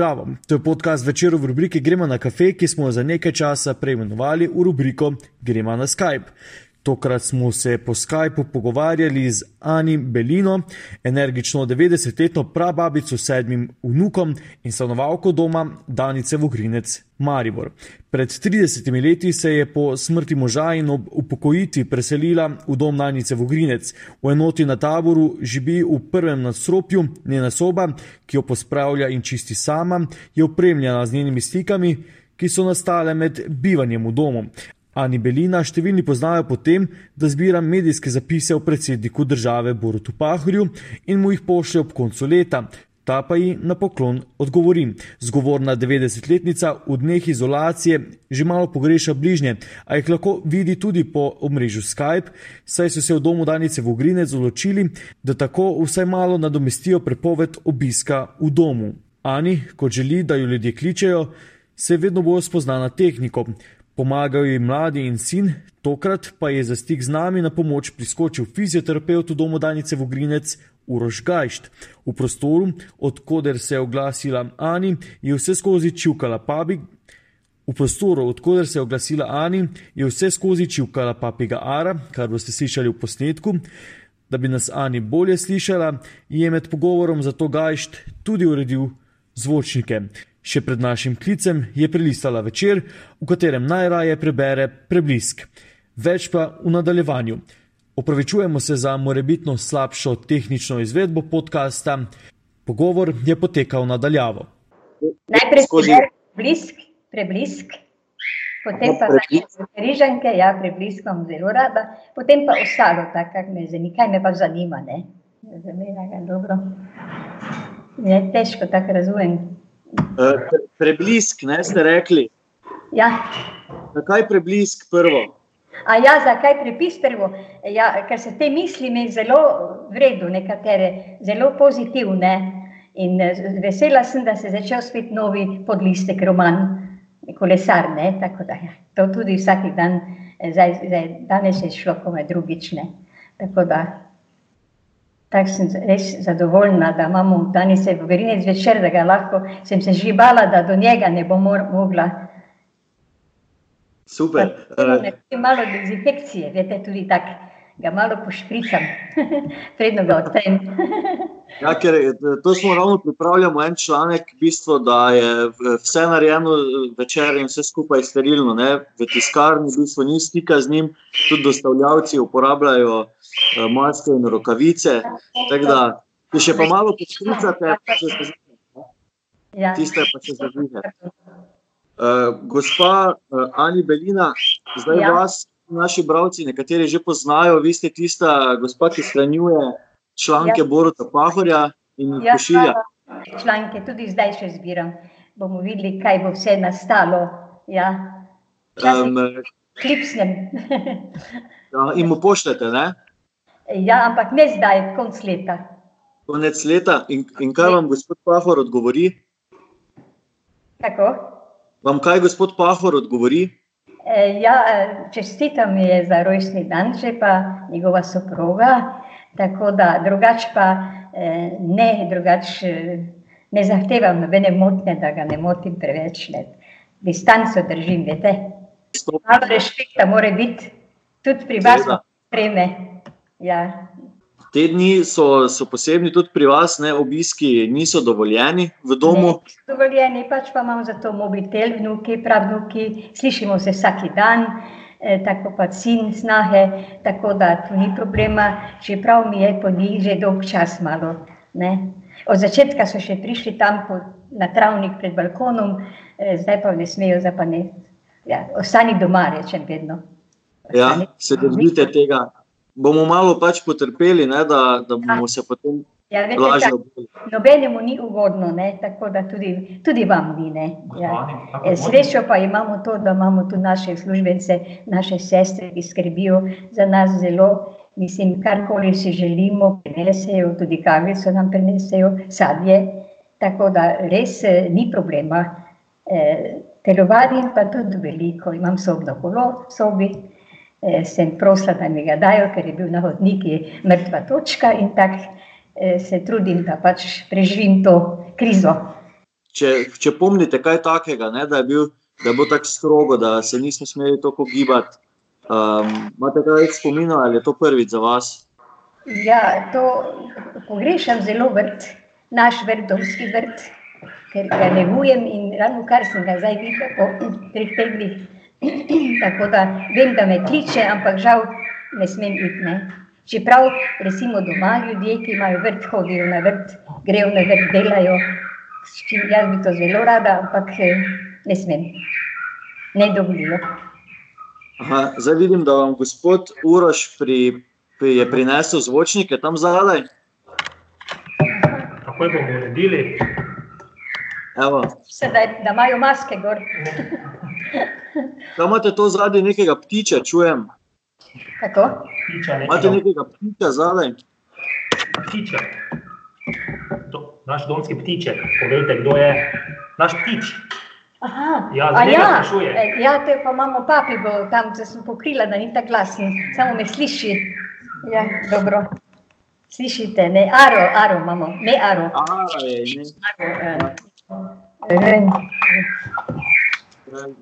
Zdravo, to je podcast večer v rubriki Gremo na kafe, ki smo jo za nekaj časa preimenovali v rubriko Gremo na Skype. Tokrat smo se po Skypu pogovarjali z Ani Belino, energično 90-letno prababico s sedmim vnukom in stanovalko doma Danice Vogrinec Maribor. Pred 30 leti se je po smrti moža in ob upokojitvi preselila v dom Danice Vogrinec. V enoti na taboru živi v prvem nadstropju, njena soba, ki jo pospravlja in čisti sama, je opremljena z njenimi slikami, ki so nastale med bivanjem v domu. Ani Belina številni poznajo po tem, da zbira medijske zapise o predsedniku države Borutu Pahorju in mu jih pošlje ob koncu leta. Ta pa ji na poklon odgovori. Zgovorna 90-letnica v dneh izolacije že malo pogreša bližnje, a jih lahko vidi tudi po omrežju Skype, saj so se v domu Danice Vogrinec odločili, da tako vsaj malo nadomestijo prepoved obiska v domu. Ani, kot želi, da jo ljudje kličejo, se vedno bolj spozna na tehniko. Pomagajo ji mladi in sin, tokrat pa je za stik z nami na pomoč priskočil fizioterapeut v domu Danice Vogrinec Uroš Gajšt. V prostoru, odkuder se je oglasila Ani, je vse skozi čivkala pabi. V prostoru, odkuder se je oglasila Ani, je vse skozi čivkala papiga Ara, kar boste slišali v posnetku. Da bi nas Ani bolje slišala, je med pogovorom za to Gajšt tudi uredil zvočnike. Še pred našim klicem je prelistala večer, v katerem najraje prebere preblisk. Več pa v nadaljevanju. Opravičujemo se za morebitno slabšo tehnično izvedbo podcasta. Pogovor je potekal nadaljavo. Najprej skozi preblisk, preblisk, potem pa križanke, ja, prebliskom zelo rada, potem pa ostalo, tako kak me zanima, kaj me pa zanima, ne? Zamera ga dobro. Je težko tako razumem. Pre, preblisk, ne ste rekli. Ja. Zakaj preblisk prvo? A ja, zakaj prepis prvo? Ja, ker se te misli mi zelo vredu, nekatere zelo pozitivne. In vesela sem, da se je začel spet novi podlistek roman, kolesar, ne, tako da ja, to tudi vsak dan, zdaj, zdaj, danes je šlo kome drugične. Tako da Tako sem res zadovoljna, da imamo danes v Grinec večer, da ga lahko, sem se že bala, da do njega ne bom mogla. Super. Uh, malo dezinfekcije, veste, tudi tako, ga malo pošpricam, predno ga odtem. ja, ker to smo ravno pripravljamo en članek, bistvo, da je vse narejeno večer in vse skupaj sterilno. Ne? V tiskarni v bistvu ni stika z njim, tudi dostavljavci uporabljajo maske in rokavice. Tako da, če še pa malo poskušate, če se zavihate. Ja. Tiste pa se zavihate. Uh, gospa uh, Ani Belina, zdaj Ja. vas, naši bralci, nekateri že poznajo, vi ste tista gospa, ki shranjuje članke Ja. Boruta Pahorja in jih Ja, pošilja. članke tudi zdaj še zbiram. Bomo videli, kaj bo vse nastalo. Ja. Včasih Um, klipsnem. ja, in mu pošljete, ne? ja, ampak ne zdaj, konc leta. Konec leta. In, in kaj vam gospod Pahor odgovori? Kako? Vam kaj gospod Pahor odgovori? E, ja, e, čestitam mi je za rojstni dan, že pa njegova soproga, tako da drugač pa e, ne, drugač ne zahtevam nobene motnje, da ga ne motim preveč. Ne. Distanco držim, veste. Malo respekta mora biti, tudi pri vas spreme. Ja, Te dni so, so posebni tudi pri vas, ne, obiski niso dovoljeni v domu. Ne, dovoljeni, pač pa imam za to mobitel, vnuki, pravnuki, slišimo se vsak dan, eh, tako pa sin, snahe, tako da tu ni problema, čeprav mi je po njih že dolg čas malo. Ne. Od začetka so še prišli tam po, na travnik pred balkonom, eh, zdaj pa ne smejo, zdaj pa ne. Ja, ostani doma, rečem vedno. Ja, Ostani se doma. držite tega. Bomo malo pač potrpeli, ne, da, da bomo se potem Ja, veste, lažje kaj, obudili. Nobenemu ni ugodno, ne? tako da tudi, tudi vam ni. ne. Ja. E, Srečo pa imamo to, da imamo tu naše službence, naše sestre, ki skrbijo za nas zelo. Mislim, karkoli si želimo, prinesejo, tudi kavico nam prinesejo, sadje. Tako da res eh, ni problema. E, telovadim pa tudi veliko, imam sobno kolo sobi. E, sem prosila, da mi ga dajo, ker je bil na hodniku mrtva točka in tako eh, se trudim, da pač preživim to krizo. če, če pomnite kaj takega, ne, da je bil. Da je bilo tako strogo, da se nismo smeli tako gibati. Um, imate kaj spominov ali je to prvič za vas? Ja, to pogrešam zelo vrt, naš vrtovski vrt, ker ga negujem in ravno kar sem ga zdaj videl po treh tednih. Tako da vem, da me kliče, ampak žal ne smem iti. Ne. Čeprav recimo doma ljudje, ki imajo vrt, hodijo na vrt, grejo na vrt, delajo, s čim jaz bi to zelo rada, ampak eh, ne smem, ne dovolijo. Aha, zdaj vidim, da vam gospod Uroš pri je prinesel zvočnike tam zadaj. Tako bomo uredili. Sedaj, da imajo maske gor. Kaj imate to zadaj, nekega ptiča, čujem? Kako? Ptiča, imate nekega ptiča zadaj? Ptiča. Do, naš domski ptiček, povejte, kdo je naš ptič. Aha, ja, ja, e, ja, te pa imamo papi, bo tam se sem pokrila, da ni tako glasen, samo me sliši. Ja, dobro. Slišite, ne, aro, aro imamo, ne aro. Aro je, ne. Aro,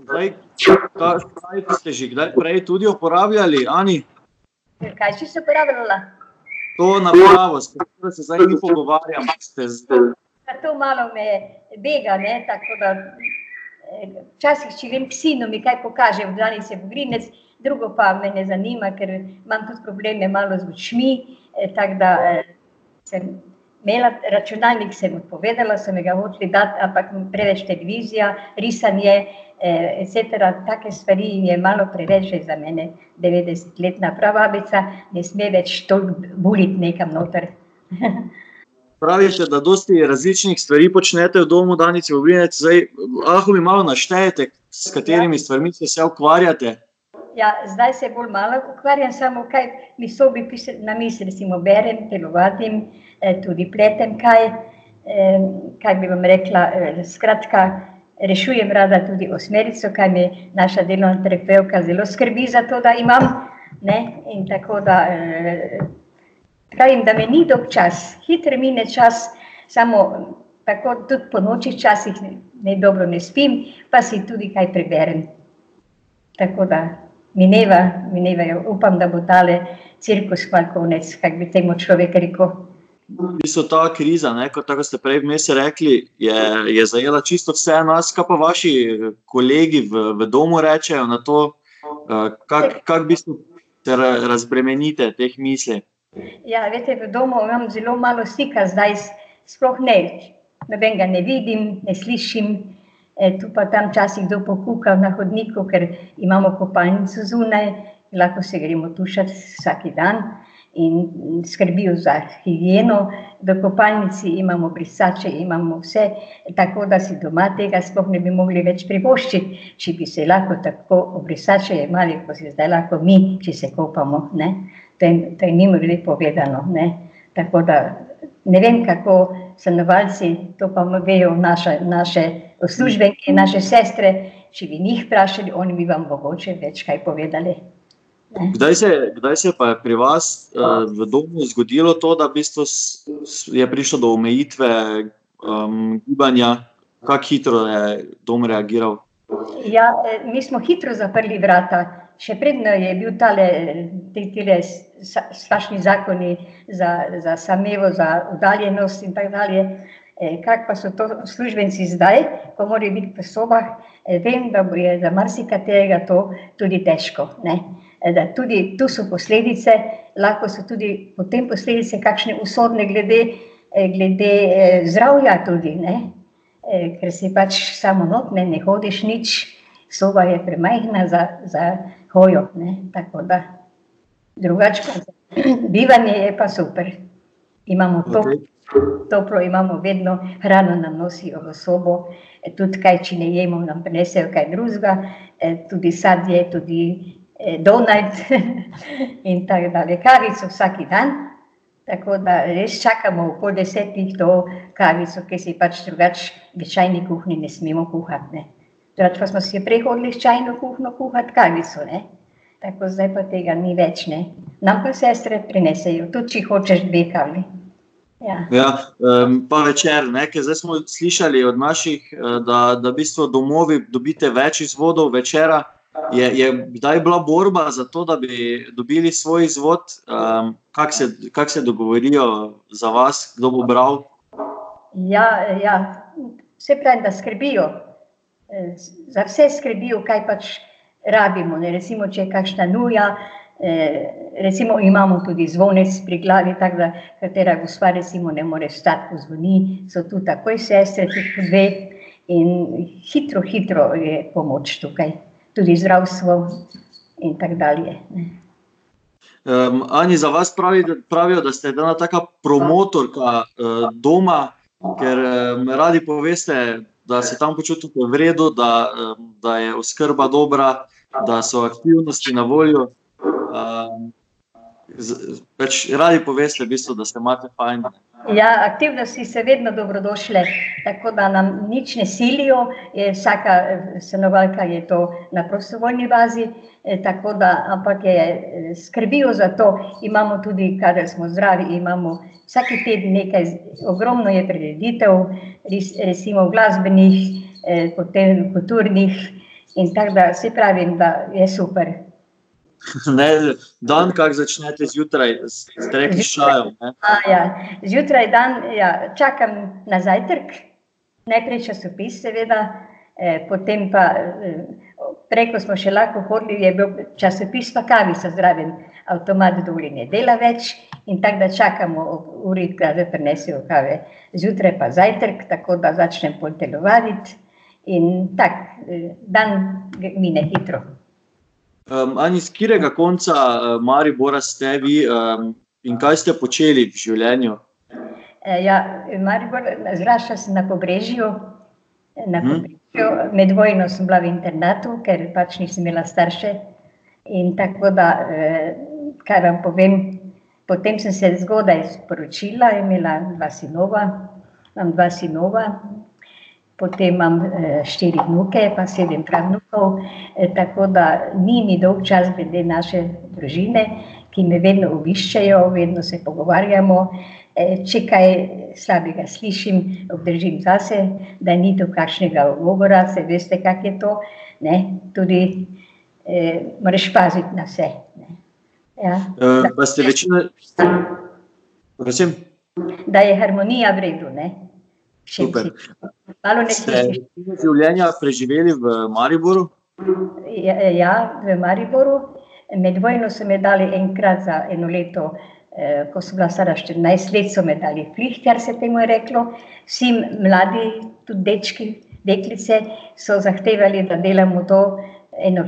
Zdaj, kaj ste že kdaj prej tudi uporabljali, Ani? Kaj si se uporabljala? To napravo, s katero se zdaj mi pogovarjamo. To malo me bega, ne, tako da včasih, če vem psino, mi kaj pokaže, v dani se bogrinec, drugo pa me ne zanima, ker imam tudi probleme malo z očmi. Eh, tako da eh, sem imela računalnik, sem odpovedala, sem ga hotela dati, ampak preveč televizija, risanje, eh, etc. Take stvari je malo preveč za mene, 90-letna pravabica, ne sme več toliko buliti nekam noter. Pravite, da dosti različnih stvari počnete v domu, danes v Obrinec. Zdaj, lahko mi malo naštejete, s katerimi ja. stvarmi se ukvarjate. Ja, zdaj se bolj malo ukvarjam, samo kaj mi sobi na misli, recimo berem, telovadim, eh, tudi pletem kaj, eh, kaj bi vam rekla, eh, skratka, rešujem rada tudi osmerico, kaj mi naša delovna terapevka zelo skrbi za to, da imam, ne, in tako da pravim, da me ni dolg čas, hitro mine čas, samo tako tudi po noči včasih ne dobro ne spim, pa si tudi kaj preberem. Tako da mineva, minevajo. Upam, da bo tale cirkus kval konec, kak bi temu človek rekel. V bistvu ta kriza, ne, kot ste prej vmes rekli, je, je zajela čisto vse nas, kaj pa vaši kolegi v, v domu rečejo na to, uh, kako kak bistvu se razbremenite teh misli. Ja, veste, v domu imam zelo malo stika, zdaj sploh ne. Noben ga ne vidim, ne slišim, E, tu pa tam včasih kdo pokuka na hodniku, ker imamo kopalnico zunaj, lahko se gremo tušati vsak dan in skrbijo za higieno. V kopalnici imamo brisače, imamo vse, tako da si doma tega sploh ne bi mogli več privoščiti, če bi se lahko tako obrisače imeli, kot se zdaj lahko mi, če se kopamo. Ne? To je, je njim bilo povedano. Ne? Tako da ne vem, kako stanovalci to pa vejo naše. naše uslužbenke, naše sestre, če bi njih vprašali, oni bi vam mogoče več kaj povedali. Kdaj se, kdaj se pa je pri vas uh, v domu zgodilo to, da je prišlo do omejitve um, gibanja, kako hitro je dom reagiral? Ja, eh, mi smo hitro zaprli vrata. Še predno je bil tale, te, te strašni zakoni za, za samevo, za udaljenost in tako dalje. Eh, kaj pa so to službenci zdaj, ko morajo biti v sobah, eh, vem, da je za marsikaterega to tudi težko. Ne? Eh, da tudi tu so posledice, lahko so tudi potem posledice, kakšne usodne, glede, glede zdravja, tudi, ker si pač samo notne, ne hodiš nič, soba je premajhna za, za hojo. Tako da drugače, bivanje je pa super. Imamo to. Okay toplo imamo, vedno hrano nam nosijo v sobo, e, tudi kaj, če ne jemo, nam prinesejo kaj drugega, e, tudi sadje, tudi e, donajt in tako dalje. Kavico vsak dan, tako da res čakamo v pol desetih to kavico, ki si pač drugače v čajni kuhni ne smemo kuhati. Drugače pa smo si prehodili s čajno kuhno kuhati kavico. Ne? Tako zdaj pa tega ni več. Ne? Nam pa sestre prinesejo, tudi če hočeš dve kavi. Ja. Ja, um, pa večer, nekaj zdaj smo slišali od naših, da, da v bistvu domovi dobite več izvodov večera. Je, je kdaj bila borba za to, da bi dobili svoj izvod, um, kako se, kak se dogovorijo za vas, kdo bo bral? Ja, ja. vse pravi, da skrbijo. Za vse skrbijo, kaj pač rabimo. Ne? Recimo, če je kakšna nuja, Eh, recimo imamo tudi zvonec pri glavi, tako da katera gospa recimo ne more stati, ko zvoni, so tu takoj sestre, tudi dve in hitro, hitro je pomoč tukaj, tudi zdravstvo in tako dalje. Um, Ani za vas pravi, pravijo, da ste ena taka promotorka uh, doma, ker um, radi poveste, da se tam počutite v redu, da, um, da je oskrba dobra, da so aktivnosti na voljo. Um, Pač radi poveste, v bistvu, da ste imate fajn. Ja, aktivnosti so vedno dobrodošle, tako da nam nič ne silijo. Je, vsaka stanovalka je to na prostovoljni bazi, eh, tako da ampak je, skrbijo za to. Imamo tudi, kadar smo zdravi, imamo vsak teden nekaj, ogromno je prireditev, recimo glasbenih, eh, potem kulturnih in tako da se pravim, da je super. Ne, dan, kako začnete zjutraj, ste rekli šajo. Ja. Zjutraj dan, ja, čakam na zajtrk, najprej časopis, seveda, eh, potem pa eh, preko smo še lahko hodili, je bil časopis, pa kavica zraven, avtomat dolje ne dela več in tako da čakamo uri, da se prenesijo kave. Zjutraj pa zajtrk, tako da začnem poltelovati in tak, eh, dan mine hitro. Um, Ani, z katerega konca uh, Maribora ste vi um, in kaj ste počeli v življenju? E, ja, Maribor, zrašla sem na pobrežju. Na hmm. pobrežju. Med vojno sem bila v internatu, ker pač nisem imela starše. In tako da, eh, kaj vam povem, potem sem se zgodaj sporočila, imela dva sinova, imam dva sinova, potem imam eh, štiri vnuke, pa sedem pravnukov, eh, tako da ni mi dolg čas glede naše družine, ki me vedno obiščejo, vedno se pogovarjamo. Eh, če kaj slabega slišim, obdržim zase, da ni to kakšnega govora, se veste, kak je to. Ne? Tudi eh, moraš paziti na vse. Ja. Uh, ste večina, prosim? Da je harmonija v redu. Ne? Super. Ste življenja preživeli v Mariboru? Ja, ja, v Mariboru. Med vojno so me dali enkrat za eno leto, eh, ko sem bila stara 14 let, so me dali flihtar, se temu je reklo. Vsi mladi, tudi dečki, deklice, so zahtevali, da delamo to eno,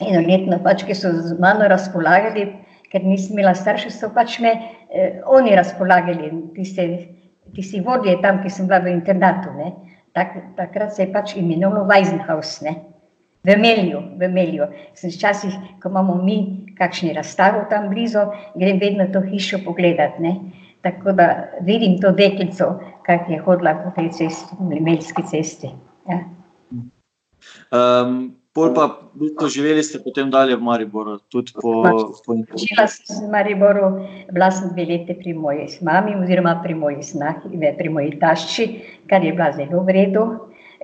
eno letno, pač, ki so z mano razpolagali, ker nisem imela staršev, so pač me eh, oni razpolagali, tiste ki si vodje tam, ki sem bila v internatu. Tak, takrat se je pač imenovalo Weisenhaus, ne? v Melju. V Melju. Sem včasih, ko imamo mi kakšni razstavo tam blizu, grem vedno to hišo pogledati. Ne? Tako da vidim to deklico, kak je hodila po tej cesti, Meljski cesti. Ja. Um, Pol pa živeli ste potem dalje v Mariboru, tudi po Internetovi. Živela sem v Mariboru, bila sem dve leti pri moji mami oziroma pri moji snahi, pri moji tašči, kar je bila zelo v redu.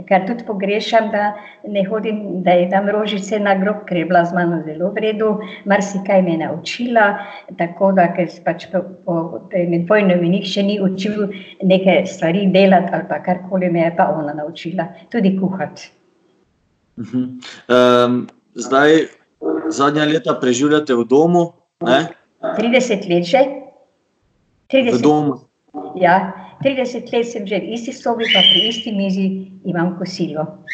Kar tudi pogrešam, da ne hodim, da je tam rožice na grob, ker je bila z mano zelo v redu, marsikaj me je naučila, tako da, ker pač po, po med vojnami nihče ni učil neke stvari delati ali pa karkoli me je pa ona naučila, tudi kuhati. Um, zdaj, zadnja leta preživljate v domu. Ne? 30 let že. 30. V domu. Ja, 30 let sem že v isti sobi, pa pri isti mizi imam kosilo.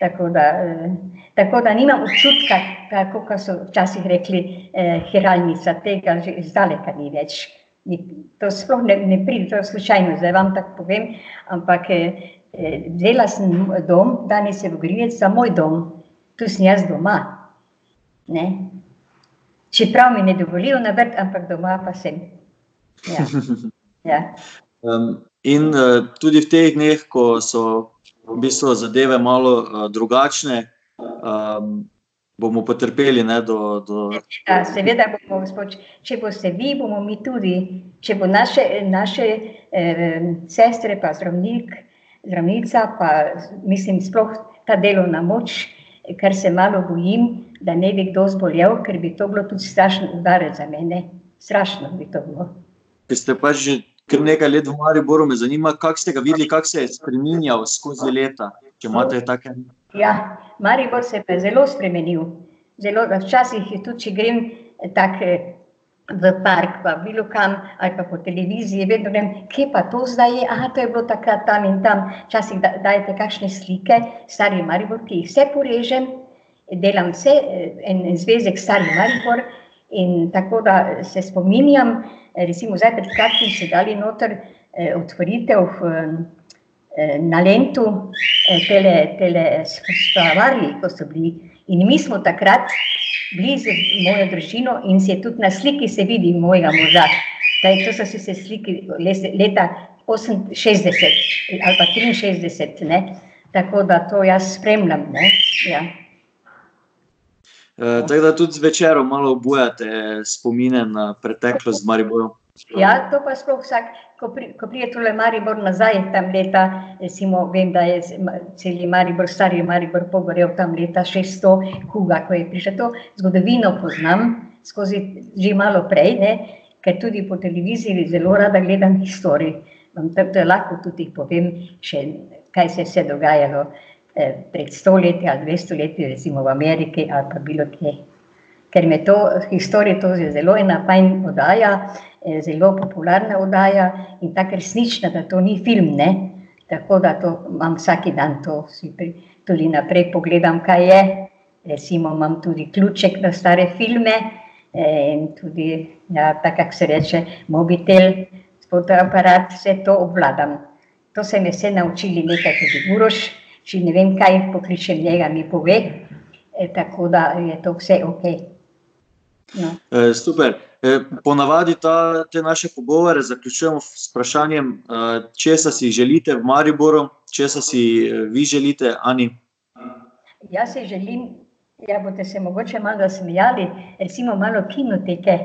Tako da, eh, tako da nimam občutka, kako so včasih rekli, eh, hiralnica tega, že zdaleka ni več. Ni, to sploh ne, ne pride, to je slučajno, zdaj vam tako povem, ampak eh, Vzela sem dom, danes je v Grivec, za moj dom, tu sem jaz doma. Ne? Čeprav mi ne dovolijo na vrt, ampak doma pa sem. Ja. Ja. Um, in uh, tudi v teh dneh, ko so v bistvu zadeve malo uh, drugačne, um, bomo potrpeli. Ne, do, do... Ja, seveda bomo, gospod, če boste vi, bomo mi tudi. Če bo naše, naše eh, sestre, pa zdravnik, zdravnica, pa mislim, sploh ta delovna moč, kar se malo bojim, da ne bi kdo zbolel, ker bi to bilo tudi strašno udarec za mene. Strašno bi to bilo. Ker ste pa že kar nekaj let v Mariboru, me zanima, kako ste ga videli, kako se je spremenjal skozi leta. Če imate take. Ja, Maribor se je zelo spremenil. Zelo, včasih je tudi, če grem tak, v park, pa bilo kam, ali pa po televiziji, vedno vem, kje pa to zdaj je. Aha, to je bilo takrat tam in tam. Včasih da, dajete kakšne slike, stari Maribor, ki jih vse porežem, delam vse, en, en zvezek stari Maribor. In tako da se spominjam, recimo zdaj pred kratkim so dali noter eh, otvoritev eh, na Lentu, eh, tele, tele ko so bili. In mi smo takrat bili z mojo družino in se tudi na sliki se vidi mojega moža. Taj, to so se sliki leta 68 ali pa 63, ne? tako da to jaz spremljam. Ja. Uh, tako da tudi zvečer malo obujate spomine na preteklost z Mariborom. Ja, to pa sploh vsak, ko, pri, ko pride tole Maribor nazaj, tam leta, recimo, vem, da je celi Maribor, stari Maribor pogorel tam leta 600, Huga, ko je prišel to, zgodovino poznam skozi že malo prej, ne, ker tudi po televiziji zelo rada gledam historijo. Vam to lahko tudi povem, še, kaj se je dogajalo. Eh, pred stoletji ali dve stoletji, recimo v Ameriki ali pa bilo kje. Ker me to, historija, to je zelo ena fajn oddaja, eh, zelo popularna oddaja in tako resnična, da to ni film. Ne? Tako da to imam vsak dan, to si tudi naprej pogledam, kaj je. Recimo imam tudi ključek na stare filme eh, in tudi, ja, tako kako se reče, mobitel, fotoaparat, vse to obvladam. To se mi vse naučili nekaj tudi uroš če ne vem, kaj pokličem njega, mi pove. E, tako da je to vse ok. No. E, super. E, ponavadi ta, te naše pogovore zaključujemo s vprašanjem, e, če si želite v Mariboru, če si e, vi želite, Ani. Jaz si želim, da ja, boste se mogoče malo smejali, recimo malo kinoteke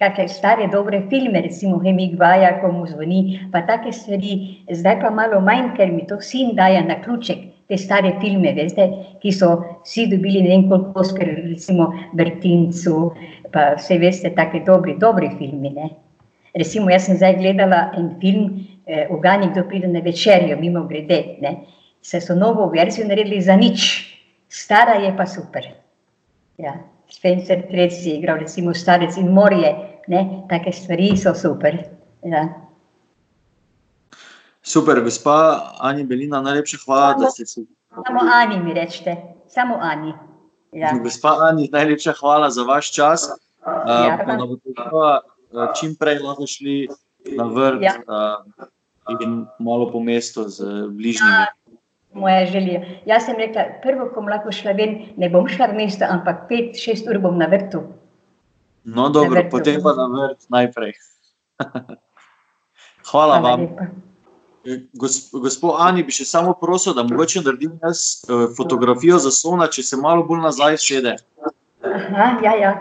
kakšne stare, dobre filme, recimo Hemik Baja, ko mu zvoni, pa take stvari, zdaj pa malo manj, ker mi to sin daje na ključek. Te stare filme, veste, ki so vsi dobili ne vem koliko, ker recimo Bertincu, pa vse veste, take dobri, dobri filmi. Ne? Recimo, jaz sem zdaj gledala en film, eh, Ugani, kdo pride na večerjo, mimo grede, ne? se so novo verzijo naredili za nič, stara je pa super. Ja. Spencer Tracy je igral, recimo Starec in Morje, ne, take stvari so super. Ja. Super, gospa Ani Belina, najlepša hvala, samo, da ste se. Samo Ani mi rečete, samo Ani. Ja. Gospa Ani, najlepša hvala za vaš čas. Ja. Uh, da boste čim prej lahko šli na vrt ja. uh, in malo po mestu z bližnjimi. Ja moja želja. Jaz sem rekla, prvo, ko bom lahko šla ven, ne bom šla v mesto, ampak pet, šest ur bom na vrtu. No, dobro, vrtu. potem pa na vrt najprej. Hvala, Hvala vam. Gospod Ani, bi še samo prosil, da mogoče naredim jaz uh, fotografijo za slona, če se malo bolj nazaj sede. Aha, ja, ja.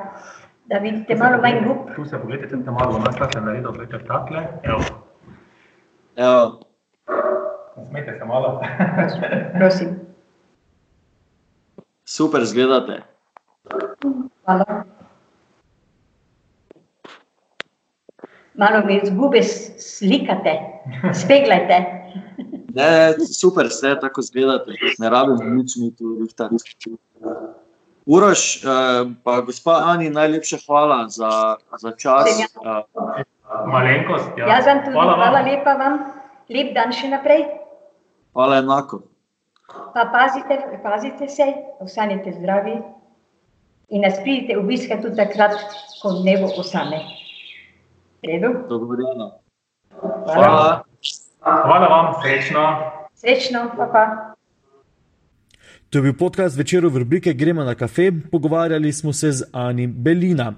Da vidite malo manj gub. Tu se pogledajte, da malo nazaj se naredil, gledajte takle. Evo. Evo. Smete se malo. Prosim. Super, zgledate. Hvala. Malo mi izgube slikate, speglajte. Ne, super ste, tako zgledate. Ne rabim nič mi tu rihtati. Uroš, eh, pa gospa Ani, najlepša hvala za, za čas. Malenkost. Ja. Jaz vam tudi hvala, hvala lepa vam. Lep dan še naprej. Hvala enako. Pa pazite, pazite se, ostanite zdravi in nas pridite obiskati tudi takrat, ko ne bo osame. Redu? Dogovorjeno. Hvala. Hvala vam, srečno. Srečno, pa pa. To je bil podcast večerov v rubrike Gremo na kafe, pogovarjali smo se z Ani Belina.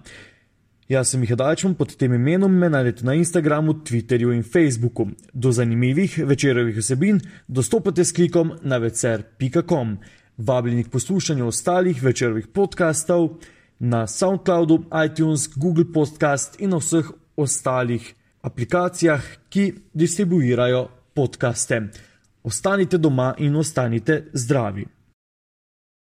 Jaz sem jih dačem pod tem imenom, me najdete na Instagramu, Twitterju in Facebooku. Do zanimivih večerovih vsebin dostopate s klikom na vecer.com. Vabljeni k poslušanju ostalih večerovih podkastov na SoundCloudu, iTunes, Google Podcast in na vseh ostalih aplikacijah, ki distribuirajo podkaste. Ostanite doma in ostanite zdravi.